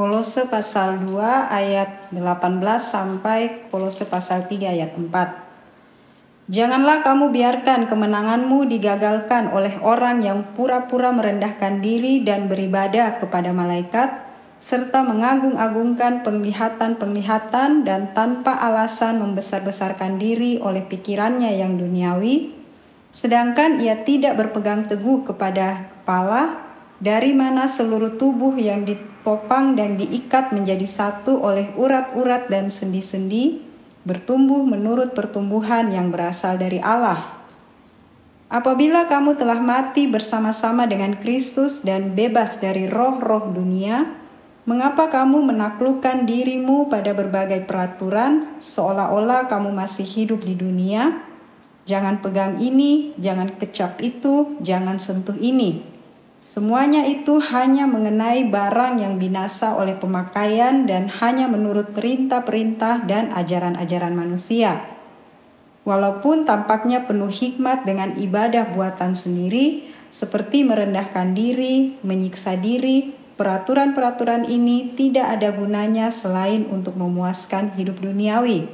Kolose pasal 2 ayat 18 sampai Kolose pasal 3 ayat 4. Janganlah kamu biarkan kemenanganmu digagalkan oleh orang yang pura-pura merendahkan diri dan beribadah kepada malaikat, serta mengagung-agungkan penglihatan-penglihatan dan tanpa alasan membesar-besarkan diri oleh pikirannya yang duniawi, sedangkan ia tidak berpegang teguh kepada kepala, dari mana seluruh tubuh yang ditopang dan diikat menjadi satu oleh urat-urat dan sendi-sendi, bertumbuh menurut pertumbuhan yang berasal dari Allah. Apabila kamu telah mati bersama-sama dengan Kristus dan bebas dari roh-roh dunia, mengapa kamu menaklukkan dirimu pada berbagai peraturan seolah-olah kamu masih hidup di dunia? Jangan pegang ini, jangan kecap itu, jangan sentuh ini. Semuanya itu hanya mengenai barang yang binasa oleh pemakaian dan hanya menurut perintah-perintah dan ajaran-ajaran manusia. Walaupun tampaknya penuh hikmat dengan ibadah buatan sendiri, seperti merendahkan diri, menyiksa diri, peraturan-peraturan ini tidak ada gunanya selain untuk memuaskan hidup duniawi.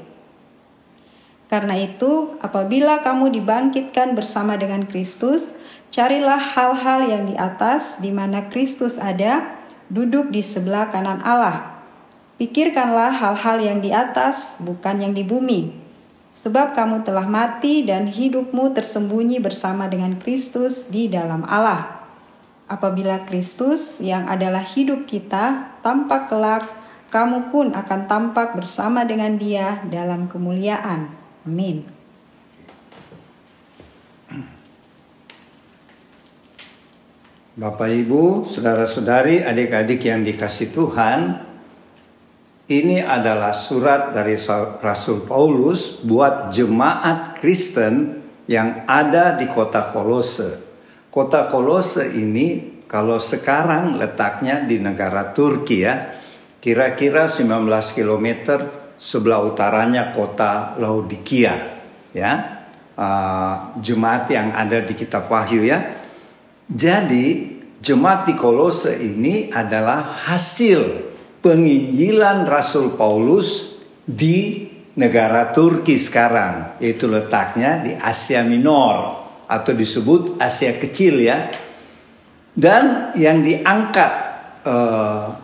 Karena itu, apabila kamu dibangkitkan bersama dengan Kristus, Carilah hal-hal yang di atas, di mana Kristus ada, duduk di sebelah kanan Allah. Pikirkanlah hal-hal yang di atas, bukan yang di bumi. Sebab kamu telah mati dan hidupmu tersembunyi bersama dengan Kristus di dalam Allah. Apabila Kristus yang adalah hidup kita tampak kelak, kamu pun akan tampak bersama dengan dia dalam kemuliaan. Amin. Bapak Ibu, saudara-saudari, adik-adik yang dikasih Tuhan, ini adalah surat dari Rasul Paulus buat jemaat Kristen yang ada di kota Kolose. Kota Kolose ini kalau sekarang letaknya di negara Turki ya, kira-kira 19 km sebelah utaranya kota Laodikia ya. Uh, jemaat yang ada di kitab Wahyu ya jadi jemaat di Kolose ini adalah hasil penginjilan Rasul Paulus di negara Turki sekarang, yaitu letaknya di Asia Minor atau disebut Asia Kecil ya. Dan yang diangkat uh,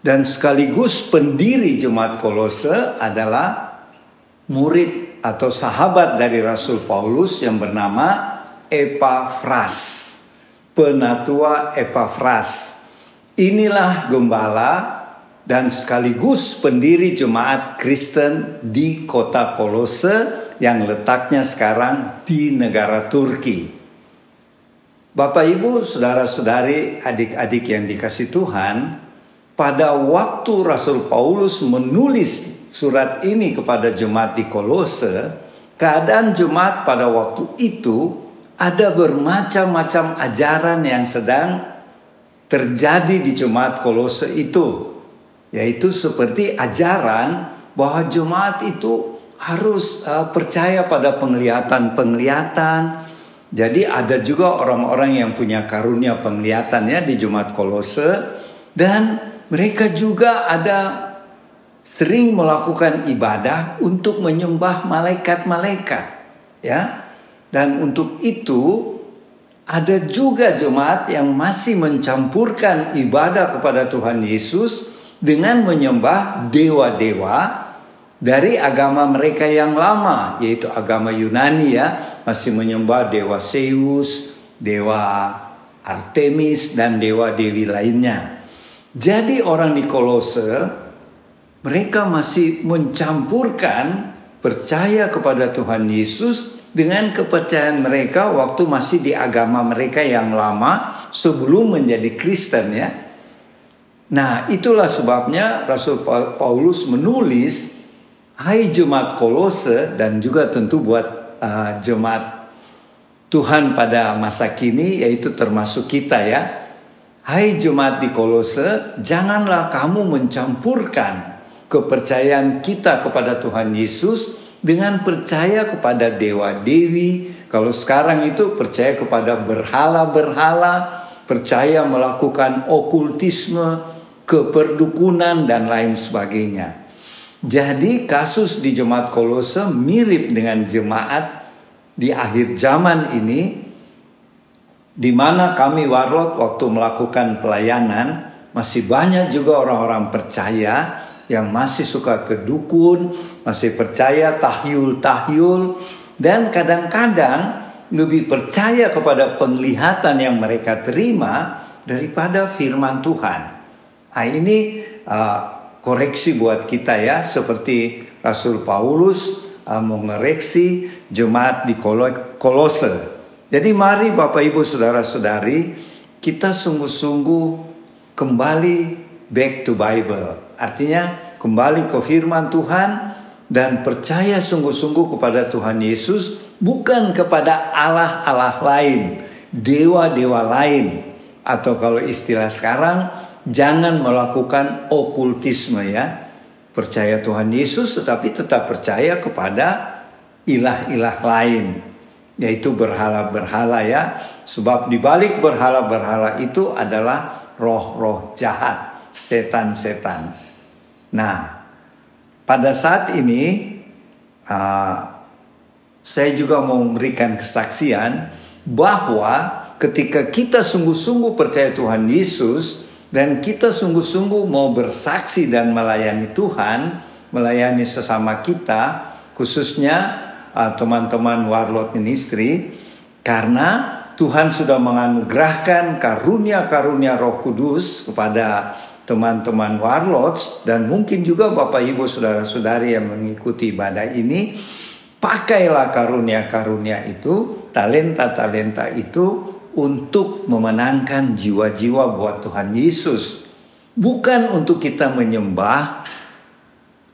dan sekaligus pendiri jemaat Kolose adalah murid atau sahabat dari Rasul Paulus yang bernama Epaphras penatua Epafras. Inilah gembala dan sekaligus pendiri jemaat Kristen di kota Kolose yang letaknya sekarang di negara Turki. Bapak Ibu, saudara-saudari, adik-adik yang dikasih Tuhan, pada waktu Rasul Paulus menulis surat ini kepada jemaat di Kolose, keadaan jemaat pada waktu itu ada bermacam-macam ajaran yang sedang terjadi di jemaat Kolose itu, yaitu seperti ajaran bahwa jemaat itu harus uh, percaya pada penglihatan-penglihatan. Jadi ada juga orang-orang yang punya karunia penglihatan ya di jemaat Kolose dan mereka juga ada sering melakukan ibadah untuk menyembah malaikat-malaikat ya dan untuk itu ada juga jemaat yang masih mencampurkan ibadah kepada Tuhan Yesus dengan menyembah dewa-dewa dari agama mereka yang lama yaitu agama Yunani ya masih menyembah dewa Zeus, dewa Artemis dan dewa-dewi lainnya. Jadi orang di Kolose mereka masih mencampurkan percaya kepada Tuhan Yesus dengan kepercayaan mereka waktu masih di agama mereka yang lama sebelum menjadi Kristen ya. Nah, itulah sebabnya Rasul Paulus menulis Hai jemaat Kolose dan juga tentu buat uh, jemaat Tuhan pada masa kini yaitu termasuk kita ya. Hai jemaat di Kolose, janganlah kamu mencampurkan kepercayaan kita kepada Tuhan Yesus dengan percaya kepada dewa-dewi. Kalau sekarang itu percaya kepada berhala-berhala, percaya melakukan okultisme, keperdukunan dan lain sebagainya. Jadi kasus di jemaat Kolose mirip dengan jemaat di akhir zaman ini di mana kami warlot waktu melakukan pelayanan masih banyak juga orang-orang percaya yang masih suka ke dukun, masih percaya tahyul-tahyul dan kadang-kadang lebih percaya kepada penglihatan yang mereka terima daripada firman Tuhan. Nah, ini uh, koreksi buat kita ya seperti Rasul Paulus uh, mengoreksi jemaat di Kolose. Jadi mari Bapak Ibu Saudara-saudari kita sungguh-sungguh kembali back to Bible. Artinya kembali ke firman Tuhan dan percaya sungguh-sungguh kepada Tuhan Yesus bukan kepada Allah-Allah lain, dewa-dewa lain atau kalau istilah sekarang jangan melakukan okultisme ya. Percaya Tuhan Yesus tetapi tetap percaya kepada ilah-ilah lain yaitu berhala-berhala ya. Sebab di balik berhala-berhala itu adalah roh-roh jahat, setan-setan. Nah, pada saat ini uh, saya juga mau memberikan kesaksian bahwa ketika kita sungguh-sungguh percaya Tuhan Yesus, dan kita sungguh-sungguh mau bersaksi dan melayani Tuhan, melayani sesama kita, khususnya uh, teman-teman Warlord Ministry, karena Tuhan sudah menganugerahkan karunia-karunia Roh Kudus kepada teman-teman Warlords dan mungkin juga Bapak Ibu saudara-saudari yang mengikuti ibadah ini, pakailah karunia-karunia itu, talenta-talenta itu untuk memenangkan jiwa-jiwa buat Tuhan Yesus. Bukan untuk kita menyembah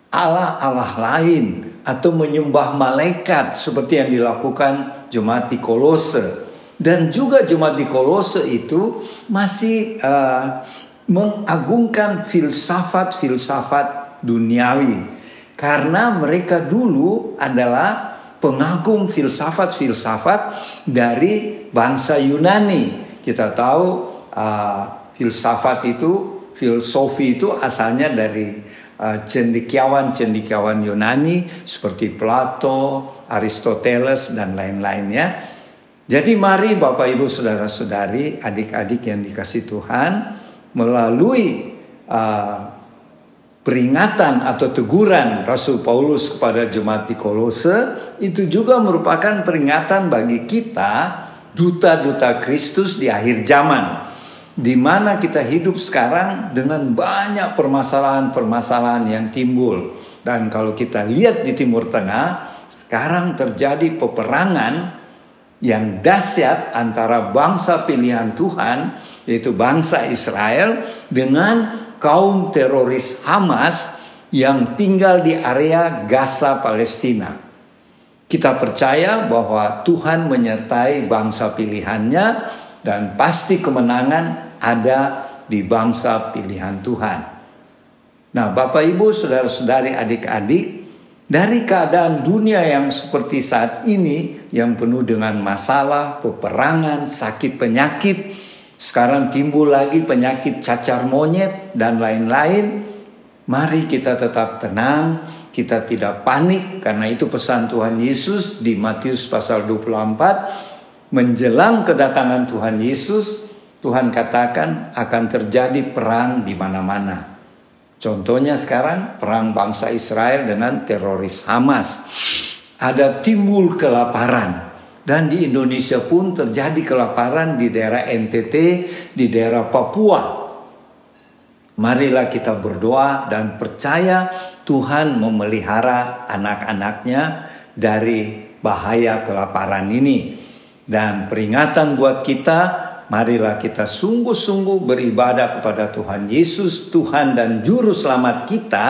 Allah-Allah lain atau menyembah malaikat seperti yang dilakukan jemaat di Kolose. Dan juga jemaat di Kolose itu masih uh, mengagungkan filsafat-filsafat duniawi. Karena mereka dulu adalah pengagum filsafat-filsafat dari bangsa Yunani. Kita tahu uh, filsafat itu, filosofi itu asalnya dari uh, cendekiawan-cendekiawan Yunani seperti Plato, Aristoteles dan lain-lainnya. Jadi mari Bapak Ibu Saudara-saudari, adik-adik yang dikasih Tuhan melalui uh, peringatan atau teguran Rasul Paulus kepada jemaat di Kolose itu juga merupakan peringatan bagi kita duta-duta Kristus di akhir zaman di mana kita hidup sekarang dengan banyak permasalahan-permasalahan yang timbul. Dan kalau kita lihat di Timur Tengah sekarang terjadi peperangan yang dahsyat antara bangsa pilihan Tuhan yaitu bangsa Israel dengan kaum teroris Hamas yang tinggal di area Gaza Palestina. Kita percaya bahwa Tuhan menyertai bangsa pilihannya dan pasti kemenangan ada di bangsa pilihan Tuhan. Nah, Bapak Ibu, saudara-saudari, adik-adik, dari keadaan dunia yang seperti saat ini yang penuh dengan masalah, peperangan, sakit penyakit, sekarang timbul lagi penyakit cacar monyet dan lain-lain. Mari kita tetap tenang, kita tidak panik karena itu pesan Tuhan Yesus di Matius pasal 24 menjelang kedatangan Tuhan Yesus Tuhan katakan akan terjadi perang di mana-mana. Contohnya sekarang perang bangsa Israel dengan teroris Hamas. Ada timbul kelaparan, dan di Indonesia pun terjadi kelaparan di daerah NTT, di daerah Papua. Marilah kita berdoa dan percaya Tuhan memelihara anak-anaknya dari bahaya kelaparan ini. Dan peringatan buat kita, marilah kita sungguh-sungguh beribadah kepada Tuhan Yesus, Tuhan dan Juru Selamat kita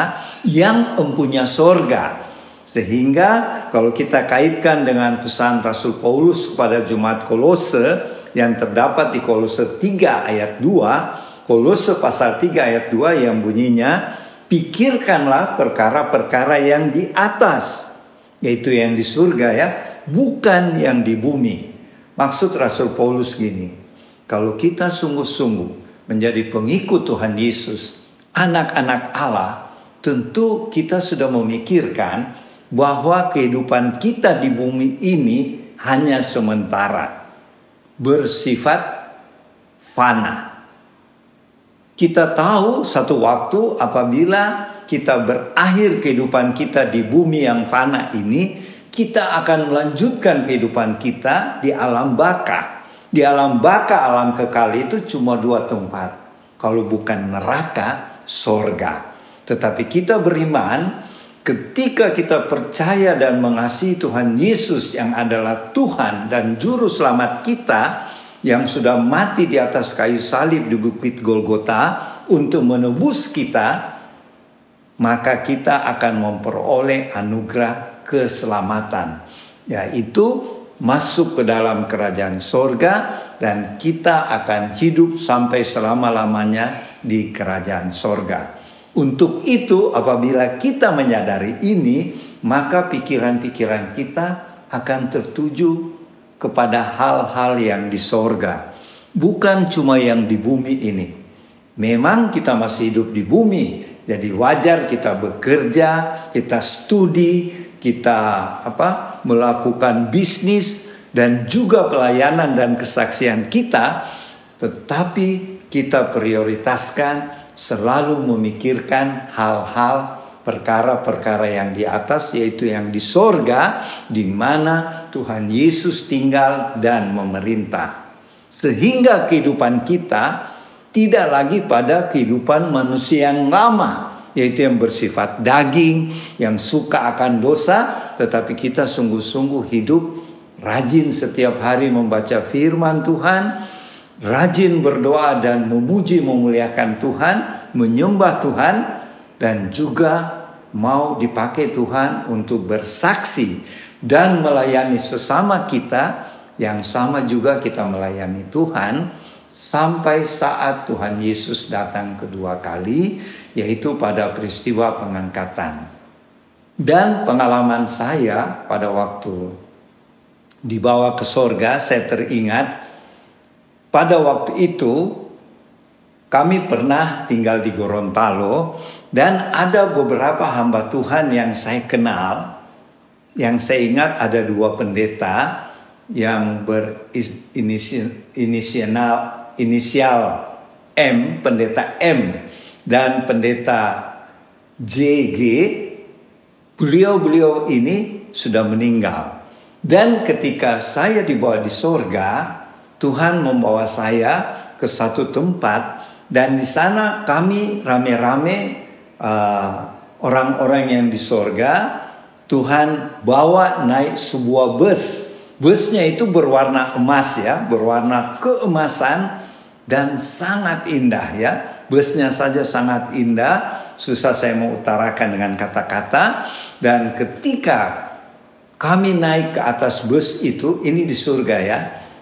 yang empunya sorga sehingga kalau kita kaitkan dengan pesan Rasul Paulus kepada Jemaat Kolose yang terdapat di Kolose 3 ayat 2, Kolose pasal 3 ayat 2 yang bunyinya, pikirkanlah perkara-perkara yang di atas, yaitu yang di surga ya, bukan yang di bumi. Maksud Rasul Paulus gini, kalau kita sungguh-sungguh menjadi pengikut Tuhan Yesus, anak-anak Allah, tentu kita sudah memikirkan bahwa kehidupan kita di bumi ini hanya sementara, bersifat fana. Kita tahu satu waktu apabila kita berakhir kehidupan kita di bumi yang fana ini, kita akan melanjutkan kehidupan kita di alam baka. Di alam baka, alam kekal itu cuma dua tempat. Kalau bukan neraka, sorga. Tetapi kita beriman, ketika kita percaya dan mengasihi Tuhan Yesus yang adalah Tuhan dan Juru Selamat kita, yang sudah mati di atas kayu salib di Bukit Golgota untuk menebus kita, maka kita akan memperoleh anugerah keselamatan, yaitu masuk ke dalam kerajaan sorga dan kita akan hidup sampai selama-lamanya di kerajaan sorga. Untuk itu apabila kita menyadari ini, maka pikiran-pikiran kita akan tertuju kepada hal-hal yang di sorga. Bukan cuma yang di bumi ini. Memang kita masih hidup di bumi. Jadi wajar kita bekerja, kita studi, kita apa melakukan bisnis dan juga pelayanan dan kesaksian kita. Tetapi kita prioritaskan selalu memikirkan hal-hal perkara-perkara yang di atas yaitu yang di sorga di mana Tuhan Yesus tinggal dan memerintah. Sehingga kehidupan kita tidak lagi pada kehidupan manusia yang lama yaitu yang bersifat daging, yang suka akan dosa, tetapi kita sungguh-sungguh hidup rajin setiap hari membaca firman Tuhan, rajin berdoa dan memuji memuliakan Tuhan, menyembah Tuhan dan juga mau dipakai Tuhan untuk bersaksi dan melayani sesama kita yang sama juga kita melayani Tuhan sampai saat Tuhan Yesus datang kedua kali yaitu pada peristiwa pengangkatan. Dan pengalaman saya pada waktu dibawa ke sorga saya teringat pada waktu itu kami pernah tinggal di Gorontalo dan ada beberapa hamba Tuhan yang saya kenal, yang saya ingat ada dua pendeta yang berinisial inisial M, pendeta M dan pendeta JG. Beliau-beliau ini sudah meninggal. Dan ketika saya dibawa di sorga, Tuhan membawa saya ke satu tempat dan di sana kami rame-rame uh, orang-orang yang di sorga, Tuhan bawa naik sebuah bus. Busnya itu berwarna emas ya, berwarna keemasan dan sangat indah ya. Busnya saja sangat indah, susah saya mau utarakan dengan kata-kata. Dan ketika kami naik ke atas bus itu, ini di surga ya,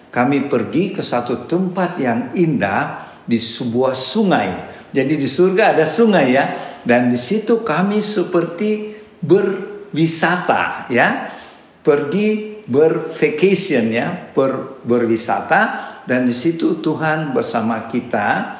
kami pergi ke satu tempat yang indah di sebuah sungai. Jadi di surga ada sungai ya, dan di situ kami seperti berwisata ya. Pergi bervacation ya ber, berwisata. Dan di situ Tuhan bersama kita.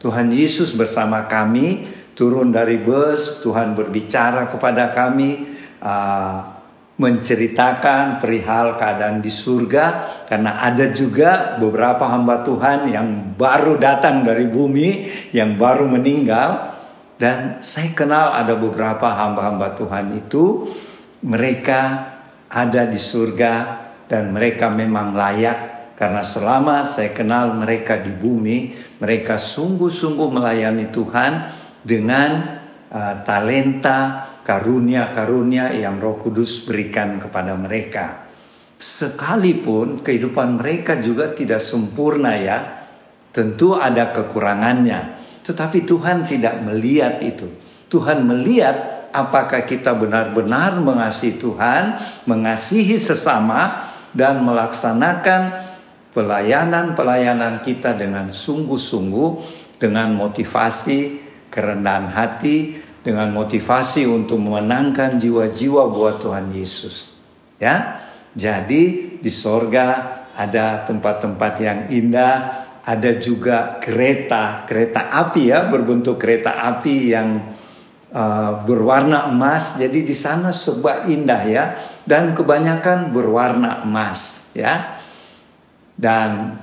Tuhan Yesus bersama kami turun dari bus Tuhan berbicara kepada kami uh, menceritakan perihal keadaan di surga karena ada juga beberapa hamba Tuhan yang baru datang dari bumi yang baru meninggal. Dan saya kenal ada beberapa hamba-hamba Tuhan itu, mereka ada di surga dan mereka memang layak karena selama saya kenal mereka di bumi, mereka sungguh-sungguh melayani Tuhan dengan uh, talenta, karunia-karunia yang Roh Kudus berikan kepada mereka. Sekalipun kehidupan mereka juga tidak sempurna ya, tentu ada kekurangannya. Tetapi Tuhan tidak melihat itu. Tuhan melihat apakah kita benar-benar mengasihi Tuhan, mengasihi sesama, dan melaksanakan pelayanan-pelayanan kita dengan sungguh-sungguh, dengan motivasi, kerendahan hati, dengan motivasi untuk memenangkan jiwa-jiwa buat Tuhan Yesus. Ya, jadi di sorga ada tempat-tempat yang indah, ada juga kereta, kereta api ya, berbentuk kereta api yang uh, berwarna emas. Jadi di sana sebuah indah ya, dan kebanyakan berwarna emas ya. Dan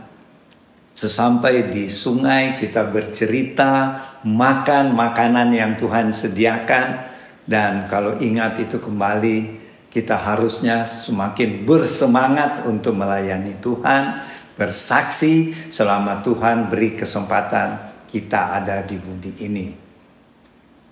sesampai di sungai kita bercerita, makan makanan yang Tuhan sediakan dan kalau ingat itu kembali kita harusnya semakin bersemangat untuk melayani Tuhan bersaksi selama Tuhan beri kesempatan kita ada di bumi ini.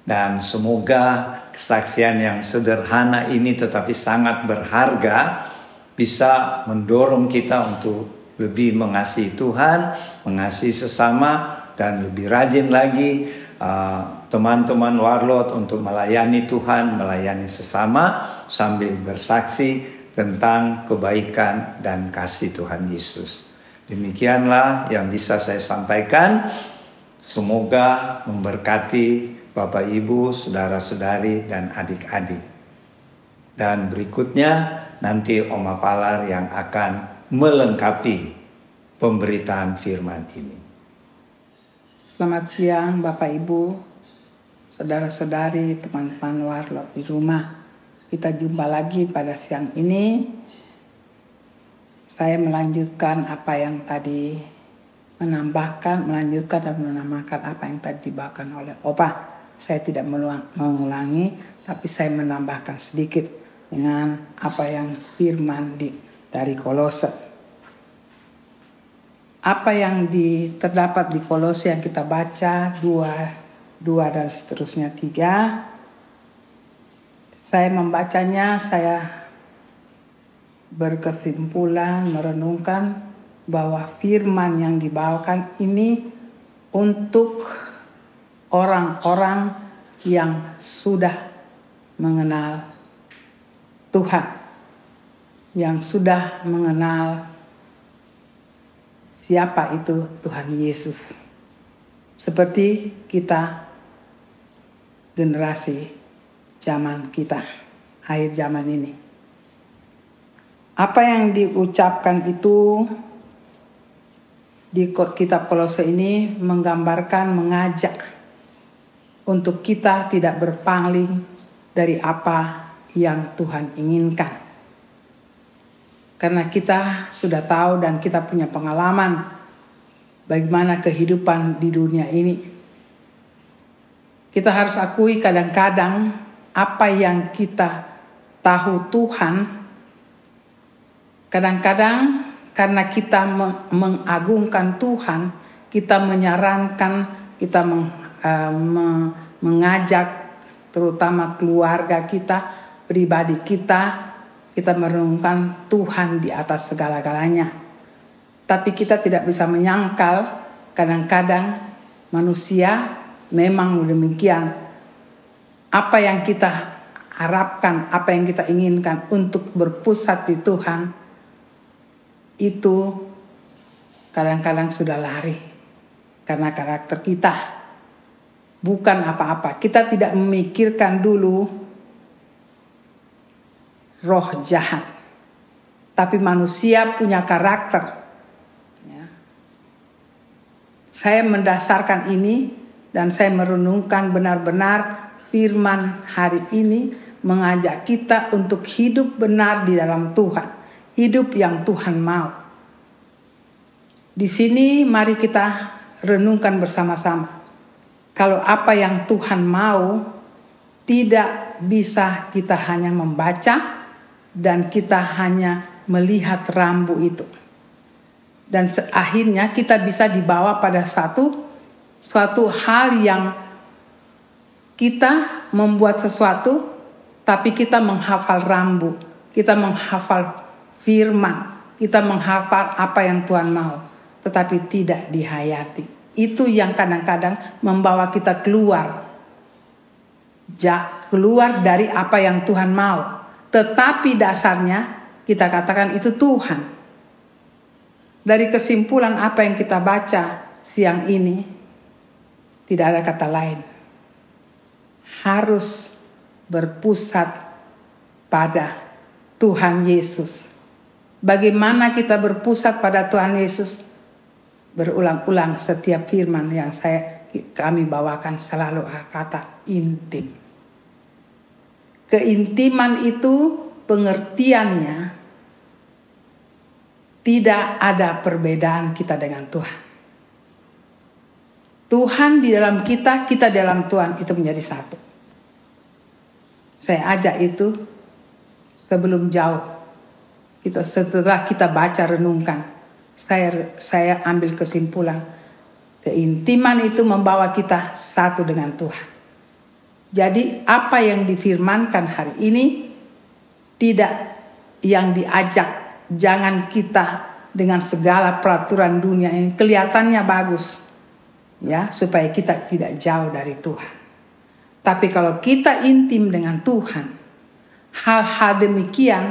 Dan semoga kesaksian yang sederhana ini tetapi sangat berharga bisa mendorong kita untuk lebih mengasihi Tuhan, mengasihi sesama dan lebih rajin lagi uh, teman-teman uh, warlot untuk melayani Tuhan, melayani sesama sambil bersaksi tentang kebaikan dan kasih Tuhan Yesus. Demikianlah yang bisa saya sampaikan. Semoga memberkati Bapak Ibu, saudara-saudari, dan adik-adik. Dan berikutnya nanti Oma Palar yang akan melengkapi pemberitaan firman ini. Selamat siang Bapak Ibu, saudara-saudari, teman-teman warlot di rumah. Kita jumpa lagi pada siang ini saya melanjutkan apa yang tadi menambahkan, melanjutkan dan menambahkan apa yang tadi dibawakan oleh Opa. Saya tidak mengulangi, tapi saya menambahkan sedikit dengan apa yang firman di, dari Kolose. Apa yang di, terdapat di Kolose yang kita baca dua, dua dan seterusnya tiga. Saya membacanya, saya berkesimpulan merenungkan bahwa firman yang dibawakan ini untuk orang-orang yang sudah mengenal Tuhan, yang sudah mengenal siapa itu Tuhan Yesus. Seperti kita generasi zaman kita, akhir zaman ini. Apa yang diucapkan itu di kitab Kolose ini menggambarkan, mengajak untuk kita tidak berpaling dari apa yang Tuhan inginkan. Karena kita sudah tahu dan kita punya pengalaman bagaimana kehidupan di dunia ini. Kita harus akui kadang-kadang apa yang kita tahu Tuhan Kadang-kadang karena kita mengagungkan Tuhan, kita menyarankan, kita me, mengajak terutama keluarga kita, pribadi kita, kita merenungkan Tuhan di atas segala-galanya. Tapi kita tidak bisa menyangkal kadang-kadang manusia memang demikian. Apa yang kita harapkan, apa yang kita inginkan untuk berpusat di Tuhan, itu kadang-kadang sudah lari karena karakter kita. Bukan apa-apa. Kita tidak memikirkan dulu roh jahat. Tapi manusia punya karakter. Ya. Saya mendasarkan ini dan saya merenungkan benar-benar firman hari ini mengajak kita untuk hidup benar di dalam Tuhan hidup yang Tuhan mau. Di sini mari kita renungkan bersama-sama. Kalau apa yang Tuhan mau tidak bisa kita hanya membaca dan kita hanya melihat rambu itu. Dan akhirnya kita bisa dibawa pada satu suatu hal yang kita membuat sesuatu tapi kita menghafal rambu, kita menghafal firman, kita menghafal apa yang Tuhan mau, tetapi tidak dihayati. Itu yang kadang-kadang membawa kita keluar. Keluar dari apa yang Tuhan mau. Tetapi dasarnya kita katakan itu Tuhan. Dari kesimpulan apa yang kita baca siang ini, tidak ada kata lain. Harus berpusat pada Tuhan Yesus Bagaimana kita berpusat pada Tuhan Yesus? berulang-ulang setiap firman yang saya kami bawakan selalu kata intim. Keintiman itu pengertiannya tidak ada perbedaan kita dengan Tuhan. Tuhan di dalam kita, kita dalam Tuhan itu menjadi satu. Saya ajak itu sebelum jauh. Kita setelah kita baca renungkan, saya saya ambil kesimpulan keintiman itu membawa kita satu dengan Tuhan. Jadi apa yang difirmankan hari ini tidak yang diajak jangan kita dengan segala peraturan dunia ini kelihatannya bagus ya supaya kita tidak jauh dari Tuhan. Tapi kalau kita intim dengan Tuhan, hal-hal demikian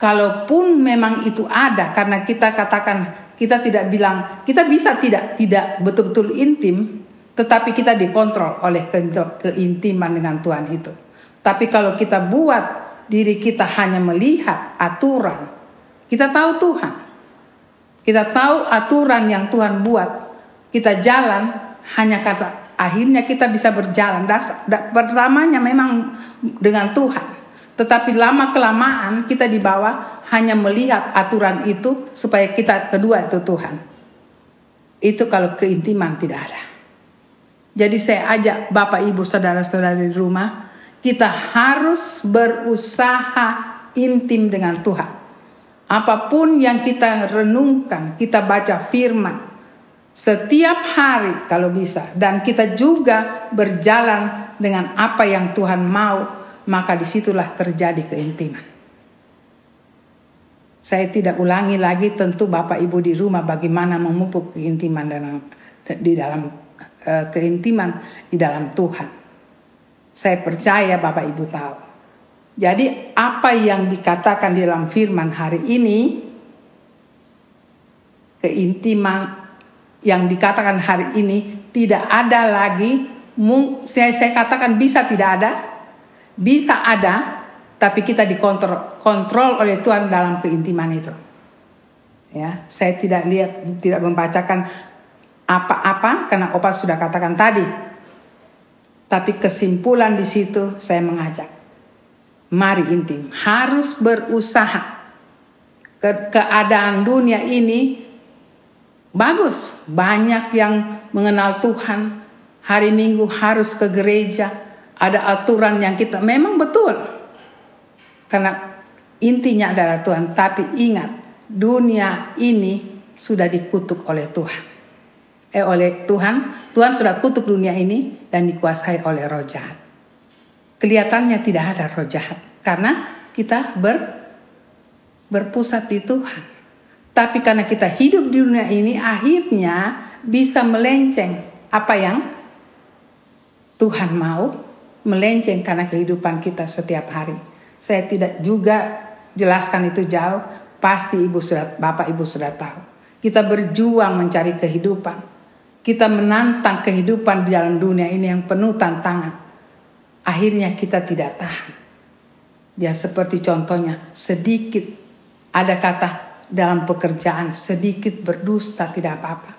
kalaupun memang itu ada karena kita katakan kita tidak bilang kita bisa tidak tidak betul-betul intim tetapi kita dikontrol oleh keintiman dengan Tuhan itu. Tapi kalau kita buat diri kita hanya melihat aturan, kita tahu Tuhan. Kita tahu aturan yang Tuhan buat kita jalan hanya kata akhirnya kita bisa berjalan. Das, da, pertamanya memang dengan Tuhan. Tetapi lama kelamaan kita di bawah hanya melihat aturan itu supaya kita kedua itu Tuhan. Itu kalau keintiman tidak ada. Jadi saya ajak Bapak Ibu saudara-saudara di rumah, kita harus berusaha intim dengan Tuhan. Apa pun yang kita renungkan, kita baca firman, setiap hari kalau bisa dan kita juga berjalan dengan apa yang Tuhan mau maka di situlah terjadi keintiman saya tidak ulangi lagi tentu Bapak Ibu di rumah bagaimana memupuk keintiman dalam di dalam keintiman di dalam Tuhan. Saya percaya Bapak Ibu tahu. Jadi apa yang dikatakan di dalam firman hari ini keintiman yang dikatakan hari ini tidak ada lagi. Saya, saya katakan bisa tidak ada? Bisa ada tapi kita dikontrol kontrol oleh Tuhan dalam keintiman itu. Ya saya tidak lihat tidak membacakan apa-apa karena opa sudah katakan tadi tapi kesimpulan di situ saya mengajak mari intim harus berusaha Ke keadaan dunia ini Bagus, banyak yang mengenal Tuhan. Hari Minggu harus ke gereja. Ada aturan yang kita memang betul. Karena intinya adalah Tuhan. Tapi ingat, dunia ini sudah dikutuk oleh Tuhan. Eh oleh Tuhan, Tuhan sudah kutuk dunia ini dan dikuasai oleh roh jahat. Kelihatannya tidak ada roh jahat karena kita ber, berpusat di Tuhan. Tapi karena kita hidup di dunia ini akhirnya bisa melenceng apa yang Tuhan mau melenceng karena kehidupan kita setiap hari. Saya tidak juga jelaskan itu jauh, pasti Ibu sudah Bapak Ibu sudah tahu. Kita berjuang mencari kehidupan. Kita menantang kehidupan di dalam dunia ini yang penuh tantangan. Akhirnya kita tidak tahan. Ya seperti contohnya sedikit ada kata dalam pekerjaan sedikit berdusta tidak apa-apa.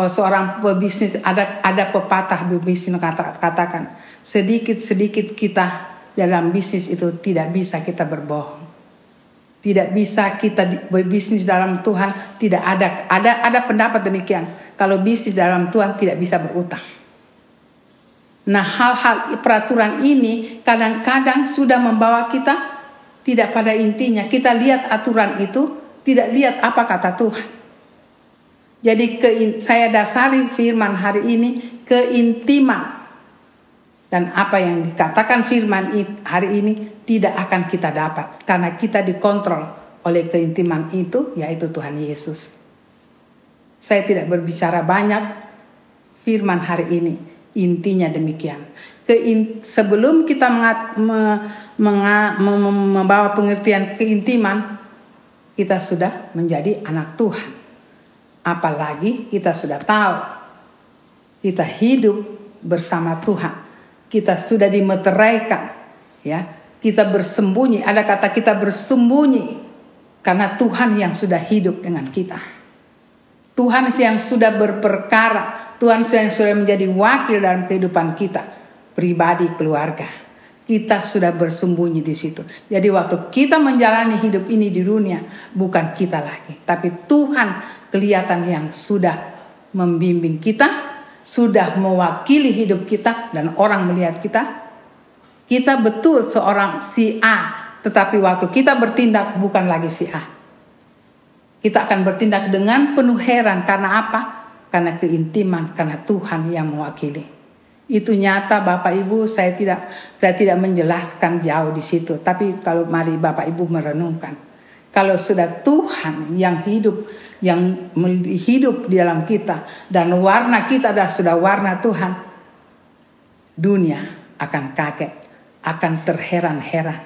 Oh, seorang pebisnis ada ada pepatah pebisnis kata, katakan sedikit sedikit kita dalam bisnis itu tidak bisa kita berbohong. Tidak bisa kita berbisnis dalam Tuhan tidak ada ada ada pendapat demikian. Kalau bisnis dalam Tuhan tidak bisa berutang. Nah hal-hal peraturan ini kadang-kadang sudah membawa kita tidak pada intinya. Kita lihat aturan itu tidak lihat apa kata Tuhan. Jadi ke, saya dasari firman hari ini keintiman. Dan apa yang dikatakan firman hari ini tidak akan kita dapat. Karena kita dikontrol oleh keintiman itu yaitu Tuhan Yesus. Saya tidak berbicara banyak firman hari ini. Intinya demikian. Sebelum kita membawa pengertian keintiman, kita sudah menjadi anak Tuhan. Apalagi kita sudah tahu kita hidup bersama Tuhan. Kita sudah dimeteraikan, ya. Kita bersembunyi, ada kata kita bersembunyi karena Tuhan yang sudah hidup dengan kita. Tuhan yang sudah berperkara, Tuhan yang sudah menjadi wakil dalam kehidupan kita, pribadi, keluarga. Kita sudah bersembunyi di situ. Jadi waktu kita menjalani hidup ini di dunia, bukan kita lagi, tapi Tuhan kelihatan yang sudah membimbing kita, sudah mewakili hidup kita dan orang melihat kita. Kita betul seorang si A, tetapi waktu kita bertindak bukan lagi si A. Kita akan bertindak dengan penuh heran karena apa? Karena keintiman, karena Tuhan yang mewakili. Itu nyata Bapak Ibu, saya tidak saya tidak menjelaskan jauh di situ, tapi kalau mari Bapak Ibu merenungkan. Kalau sudah Tuhan yang hidup yang hidup di dalam kita dan warna kita adalah sudah warna Tuhan, dunia akan kaget, akan terheran-heran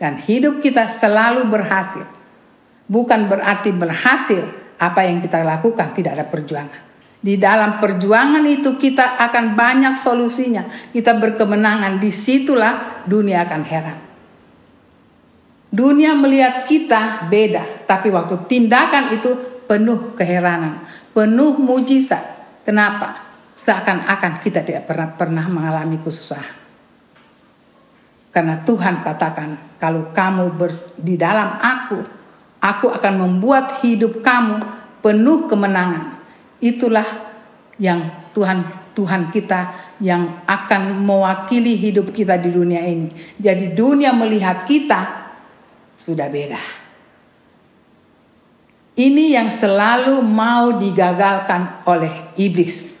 dan hidup kita selalu berhasil bukan berarti berhasil apa yang kita lakukan tidak ada perjuangan. Di dalam perjuangan itu kita akan banyak solusinya. Kita berkemenangan. Di situlah dunia akan heran. Dunia melihat kita beda. Tapi waktu tindakan itu penuh keheranan. Penuh mujizat. Kenapa? Seakan-akan kita tidak pernah, pernah mengalami kesusahan. Karena Tuhan katakan, kalau kamu di dalam aku, Aku akan membuat hidup kamu penuh kemenangan. Itulah yang Tuhan Tuhan kita yang akan mewakili hidup kita di dunia ini. Jadi dunia melihat kita sudah beda. Ini yang selalu mau digagalkan oleh iblis.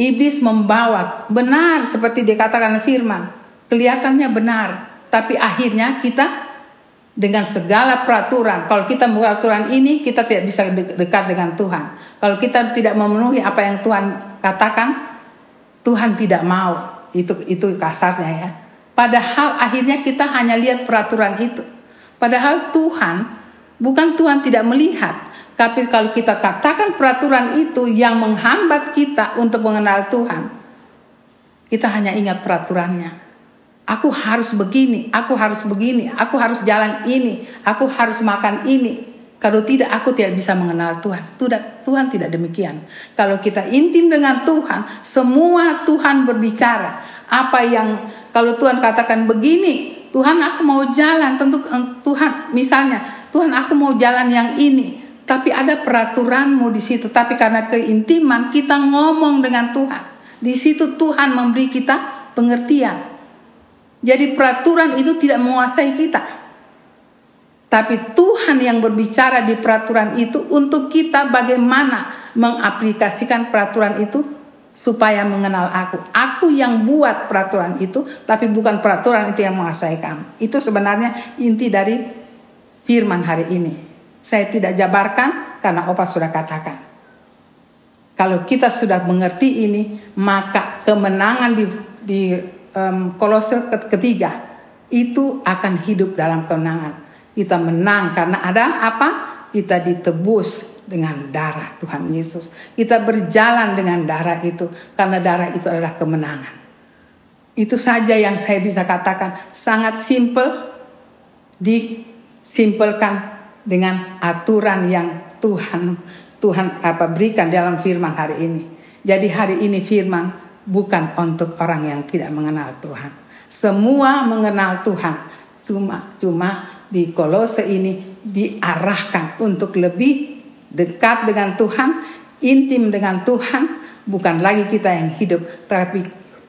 Iblis membawa benar seperti dikatakan firman, kelihatannya benar, tapi akhirnya kita dengan segala peraturan. Kalau kita membuat aturan ini, kita tidak bisa dekat dengan Tuhan. Kalau kita tidak memenuhi apa yang Tuhan katakan, Tuhan tidak mau. Itu itu kasarnya ya. Padahal akhirnya kita hanya lihat peraturan itu. Padahal Tuhan bukan Tuhan tidak melihat, tapi kalau kita katakan peraturan itu yang menghambat kita untuk mengenal Tuhan, kita hanya ingat peraturannya. Aku harus begini, aku harus begini, aku harus jalan ini, aku harus makan ini. Kalau tidak, aku tidak bisa mengenal Tuhan. Tidak, Tuhan tidak demikian. Kalau kita intim dengan Tuhan, semua Tuhan berbicara. Apa yang kalau Tuhan katakan begini, Tuhan aku mau jalan, tentu Tuhan misalnya, Tuhan aku mau jalan yang ini. Tapi ada peraturanmu di situ. Tapi karena keintiman kita ngomong dengan Tuhan. Di situ Tuhan memberi kita pengertian. Jadi peraturan itu tidak menguasai kita. Tapi Tuhan yang berbicara di peraturan itu untuk kita bagaimana mengaplikasikan peraturan itu supaya mengenal aku. Aku yang buat peraturan itu, tapi bukan peraturan itu yang menguasai kamu. Itu sebenarnya inti dari firman hari ini. Saya tidak jabarkan karena Opa sudah katakan. Kalau kita sudah mengerti ini, maka kemenangan di, di um, kolose ketiga itu akan hidup dalam kemenangan. Kita menang karena ada apa? Kita ditebus dengan darah Tuhan Yesus. Kita berjalan dengan darah itu karena darah itu adalah kemenangan. Itu saja yang saya bisa katakan sangat simpel disimpelkan dengan aturan yang Tuhan Tuhan apa berikan dalam firman hari ini. Jadi hari ini firman bukan untuk orang yang tidak mengenal Tuhan. Semua mengenal Tuhan. Cuma cuma di Kolose ini diarahkan untuk lebih dekat dengan Tuhan, intim dengan Tuhan, bukan lagi kita yang hidup, tapi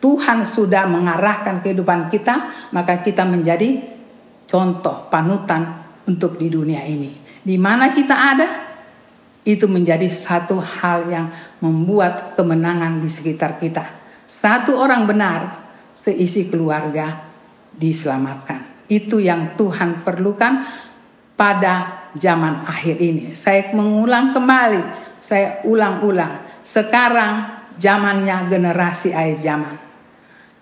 Tuhan sudah mengarahkan kehidupan kita, maka kita menjadi contoh panutan untuk di dunia ini. Di mana kita ada, itu menjadi satu hal yang membuat kemenangan di sekitar kita. Satu orang benar, seisi keluarga diselamatkan. Itu yang Tuhan perlukan pada zaman akhir ini. Saya mengulang kembali, saya ulang-ulang. Sekarang zamannya generasi akhir zaman.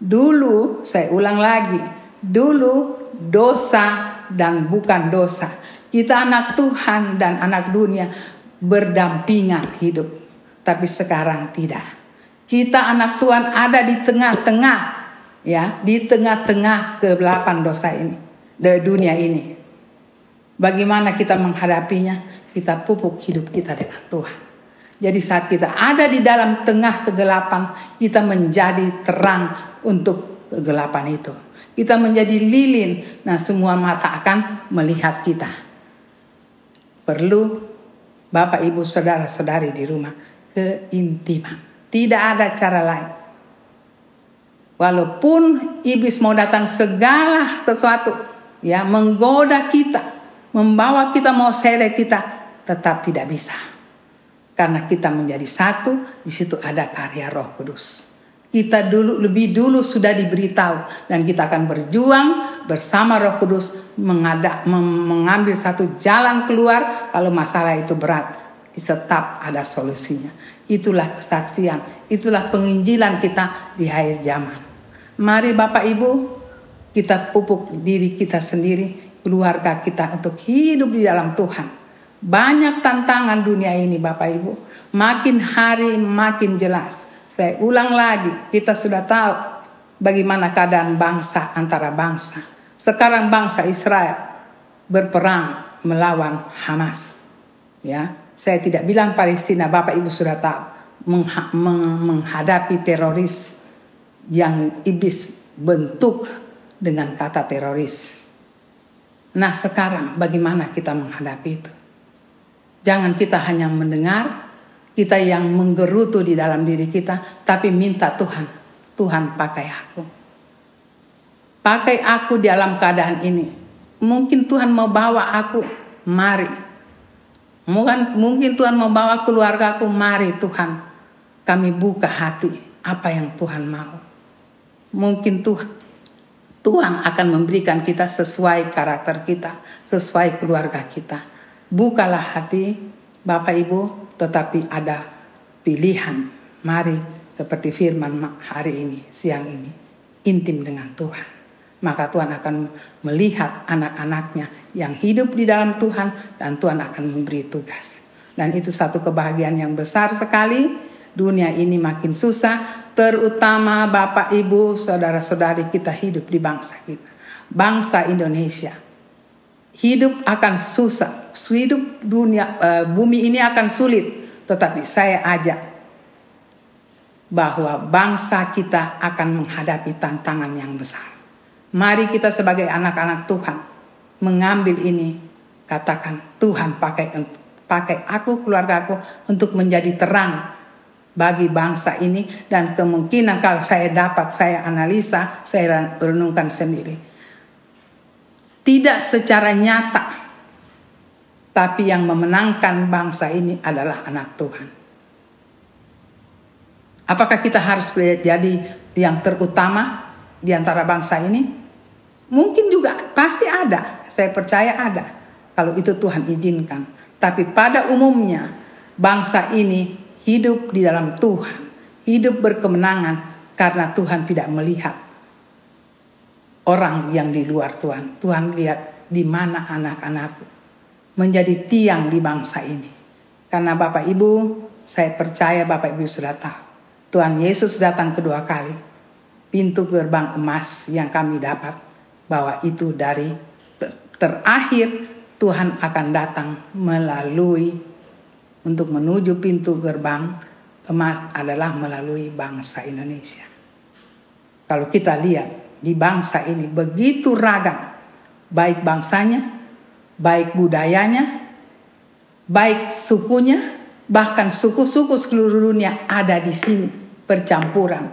Dulu, saya ulang lagi, dulu dosa dan bukan dosa. Kita anak Tuhan dan anak dunia berdampingan hidup. Tapi sekarang tidak. Kita anak Tuhan ada di tengah-tengah ya, di tengah-tengah kegelapan dosa ini, dari dunia ini. Bagaimana kita menghadapinya? Kita pupuk hidup kita dengan Tuhan. Jadi saat kita ada di dalam tengah kegelapan, kita menjadi terang untuk kegelapan itu. Kita menjadi lilin, nah semua mata akan melihat kita. Perlu Bapak Ibu saudara-saudari di rumah keintiman. Tidak ada cara lain. Walaupun iblis mau datang segala sesuatu ya menggoda kita, membawa kita mau seret kita, tetap tidak bisa. Karena kita menjadi satu, di situ ada karya Roh Kudus. Kita dulu lebih dulu sudah diberitahu dan kita akan berjuang bersama Roh Kudus mengadak, mengambil satu jalan keluar kalau masalah itu berat. Tetap ada solusinya. Itulah kesaksian, itulah penginjilan kita di akhir zaman. Mari Bapak Ibu, kita pupuk diri kita sendiri, keluarga kita untuk hidup di dalam Tuhan banyak tantangan dunia ini Bapak Ibu. Makin hari makin jelas. Saya ulang lagi, kita sudah tahu bagaimana keadaan bangsa antara bangsa. Sekarang bangsa Israel berperang melawan Hamas. Ya, saya tidak bilang Palestina, Bapak Ibu sudah tahu menghadapi teroris yang iblis bentuk dengan kata teroris. Nah, sekarang bagaimana kita menghadapi itu? Jangan kita hanya mendengar, kita yang menggerutu di dalam diri kita, tapi minta Tuhan, Tuhan pakai aku. Pakai aku dalam keadaan ini. Mungkin Tuhan mau bawa aku, mari. Mungkin, mungkin Tuhan mau bawa keluarga aku, mari Tuhan. Kami buka hati apa yang Tuhan mau. Mungkin Tuhan Tuhan akan memberikan kita sesuai karakter kita, sesuai keluarga kita. Bukalah hati Bapak Ibu, tetapi ada pilihan. Mari seperti firman hari ini, siang ini, intim dengan Tuhan. Maka Tuhan akan melihat anak-anaknya yang hidup di dalam Tuhan dan Tuhan akan memberi tugas. Dan itu satu kebahagiaan yang besar sekali. Dunia ini makin susah, terutama Bapak Ibu, saudara-saudari kita hidup di bangsa kita. Bangsa Indonesia hidup akan susah, hidup dunia uh, bumi ini akan sulit, tetapi saya ajak bahwa bangsa kita akan menghadapi tantangan yang besar. Mari kita sebagai anak-anak Tuhan mengambil ini, katakan Tuhan pakai pakai aku keluarga aku untuk menjadi terang bagi bangsa ini dan kemungkinan kalau saya dapat saya analisa saya renungkan sendiri tidak secara nyata, tapi yang memenangkan bangsa ini adalah anak Tuhan. Apakah kita harus jadi yang terutama di antara bangsa ini? Mungkin juga pasti ada, saya percaya ada. Kalau itu Tuhan izinkan. Tapi pada umumnya bangsa ini hidup di dalam Tuhan, hidup berkemenangan karena Tuhan tidak melihat orang yang di luar Tuhan. Tuhan lihat di mana anak-anakku menjadi tiang di bangsa ini. Karena Bapak Ibu, saya percaya Bapak Ibu sudah tahu. Tuhan Yesus datang kedua kali. Pintu gerbang emas yang kami dapat bahwa itu dari terakhir Tuhan akan datang melalui untuk menuju pintu gerbang emas adalah melalui bangsa Indonesia. Kalau kita lihat di bangsa ini begitu ragam, baik bangsanya, baik budayanya, baik sukunya, bahkan suku-suku seluruh dunia ada di sini percampuran.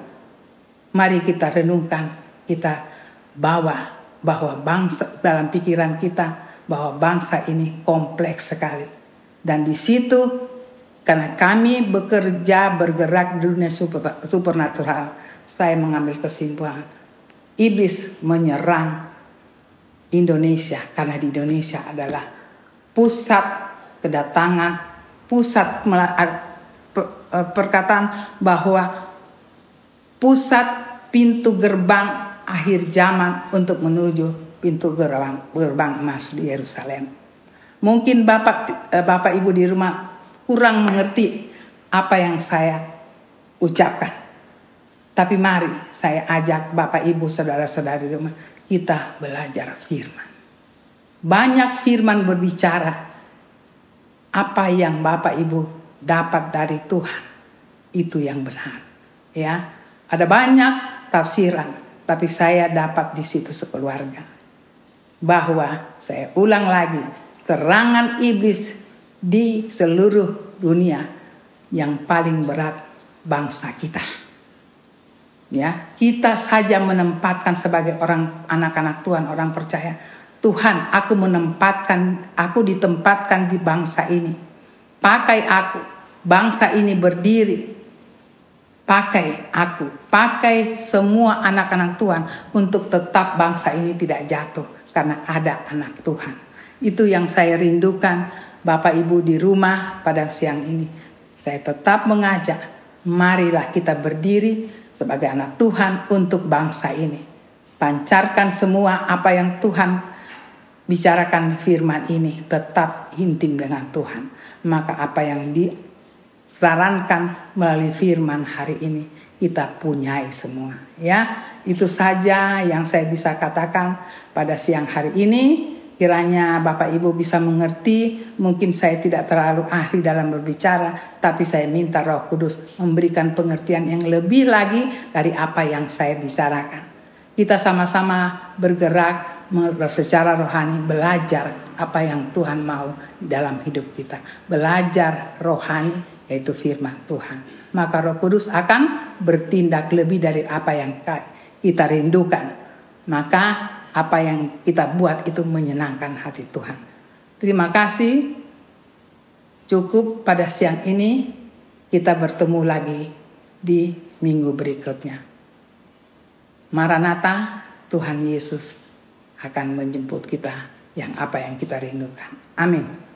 Mari kita renungkan, kita bawa bahwa bangsa dalam pikiran kita bahwa bangsa ini kompleks sekali. Dan di situ karena kami bekerja bergerak di dunia super, supernatural, saya mengambil kesimpulan iblis menyerang Indonesia karena di Indonesia adalah pusat kedatangan, pusat eh, perkataan bahwa pusat pintu gerbang akhir zaman untuk menuju pintu gerbang gerbang emas di Yerusalem. Mungkin Bapak eh, Bapak Ibu di rumah kurang mengerti apa yang saya ucapkan. Tapi mari saya ajak Bapak Ibu saudara-saudari di rumah kita belajar firman. Banyak firman berbicara apa yang Bapak Ibu dapat dari Tuhan. Itu yang benar. Ya. Ada banyak tafsiran, tapi saya dapat di situ sekeluarga. Bahwa saya ulang lagi, serangan iblis di seluruh dunia yang paling berat bangsa kita. Ya, kita saja menempatkan sebagai orang anak-anak Tuhan, orang percaya, Tuhan, aku menempatkan, aku ditempatkan di bangsa ini. Pakai aku, bangsa ini berdiri. Pakai aku, pakai semua anak-anak Tuhan untuk tetap bangsa ini tidak jatuh karena ada anak Tuhan. Itu yang saya rindukan Bapak Ibu di rumah pada siang ini. Saya tetap mengajak, marilah kita berdiri sebagai anak Tuhan untuk bangsa ini. Pancarkan semua apa yang Tuhan bicarakan firman ini tetap intim dengan Tuhan. Maka apa yang disarankan melalui firman hari ini kita punyai semua ya. Itu saja yang saya bisa katakan pada siang hari ini. Kiranya Bapak Ibu bisa mengerti, mungkin saya tidak terlalu ahli dalam berbicara, tapi saya minta Roh Kudus memberikan pengertian yang lebih lagi dari apa yang saya bicarakan. Kita sama-sama bergerak secara rohani belajar apa yang Tuhan mau dalam hidup kita. Belajar rohani yaitu firman Tuhan. Maka Roh Kudus akan bertindak lebih dari apa yang kita rindukan. Maka apa yang kita buat itu menyenangkan hati Tuhan. Terima kasih. Cukup pada siang ini kita bertemu lagi di minggu berikutnya. Maranatha, Tuhan Yesus akan menjemput kita yang apa yang kita rindukan. Amin.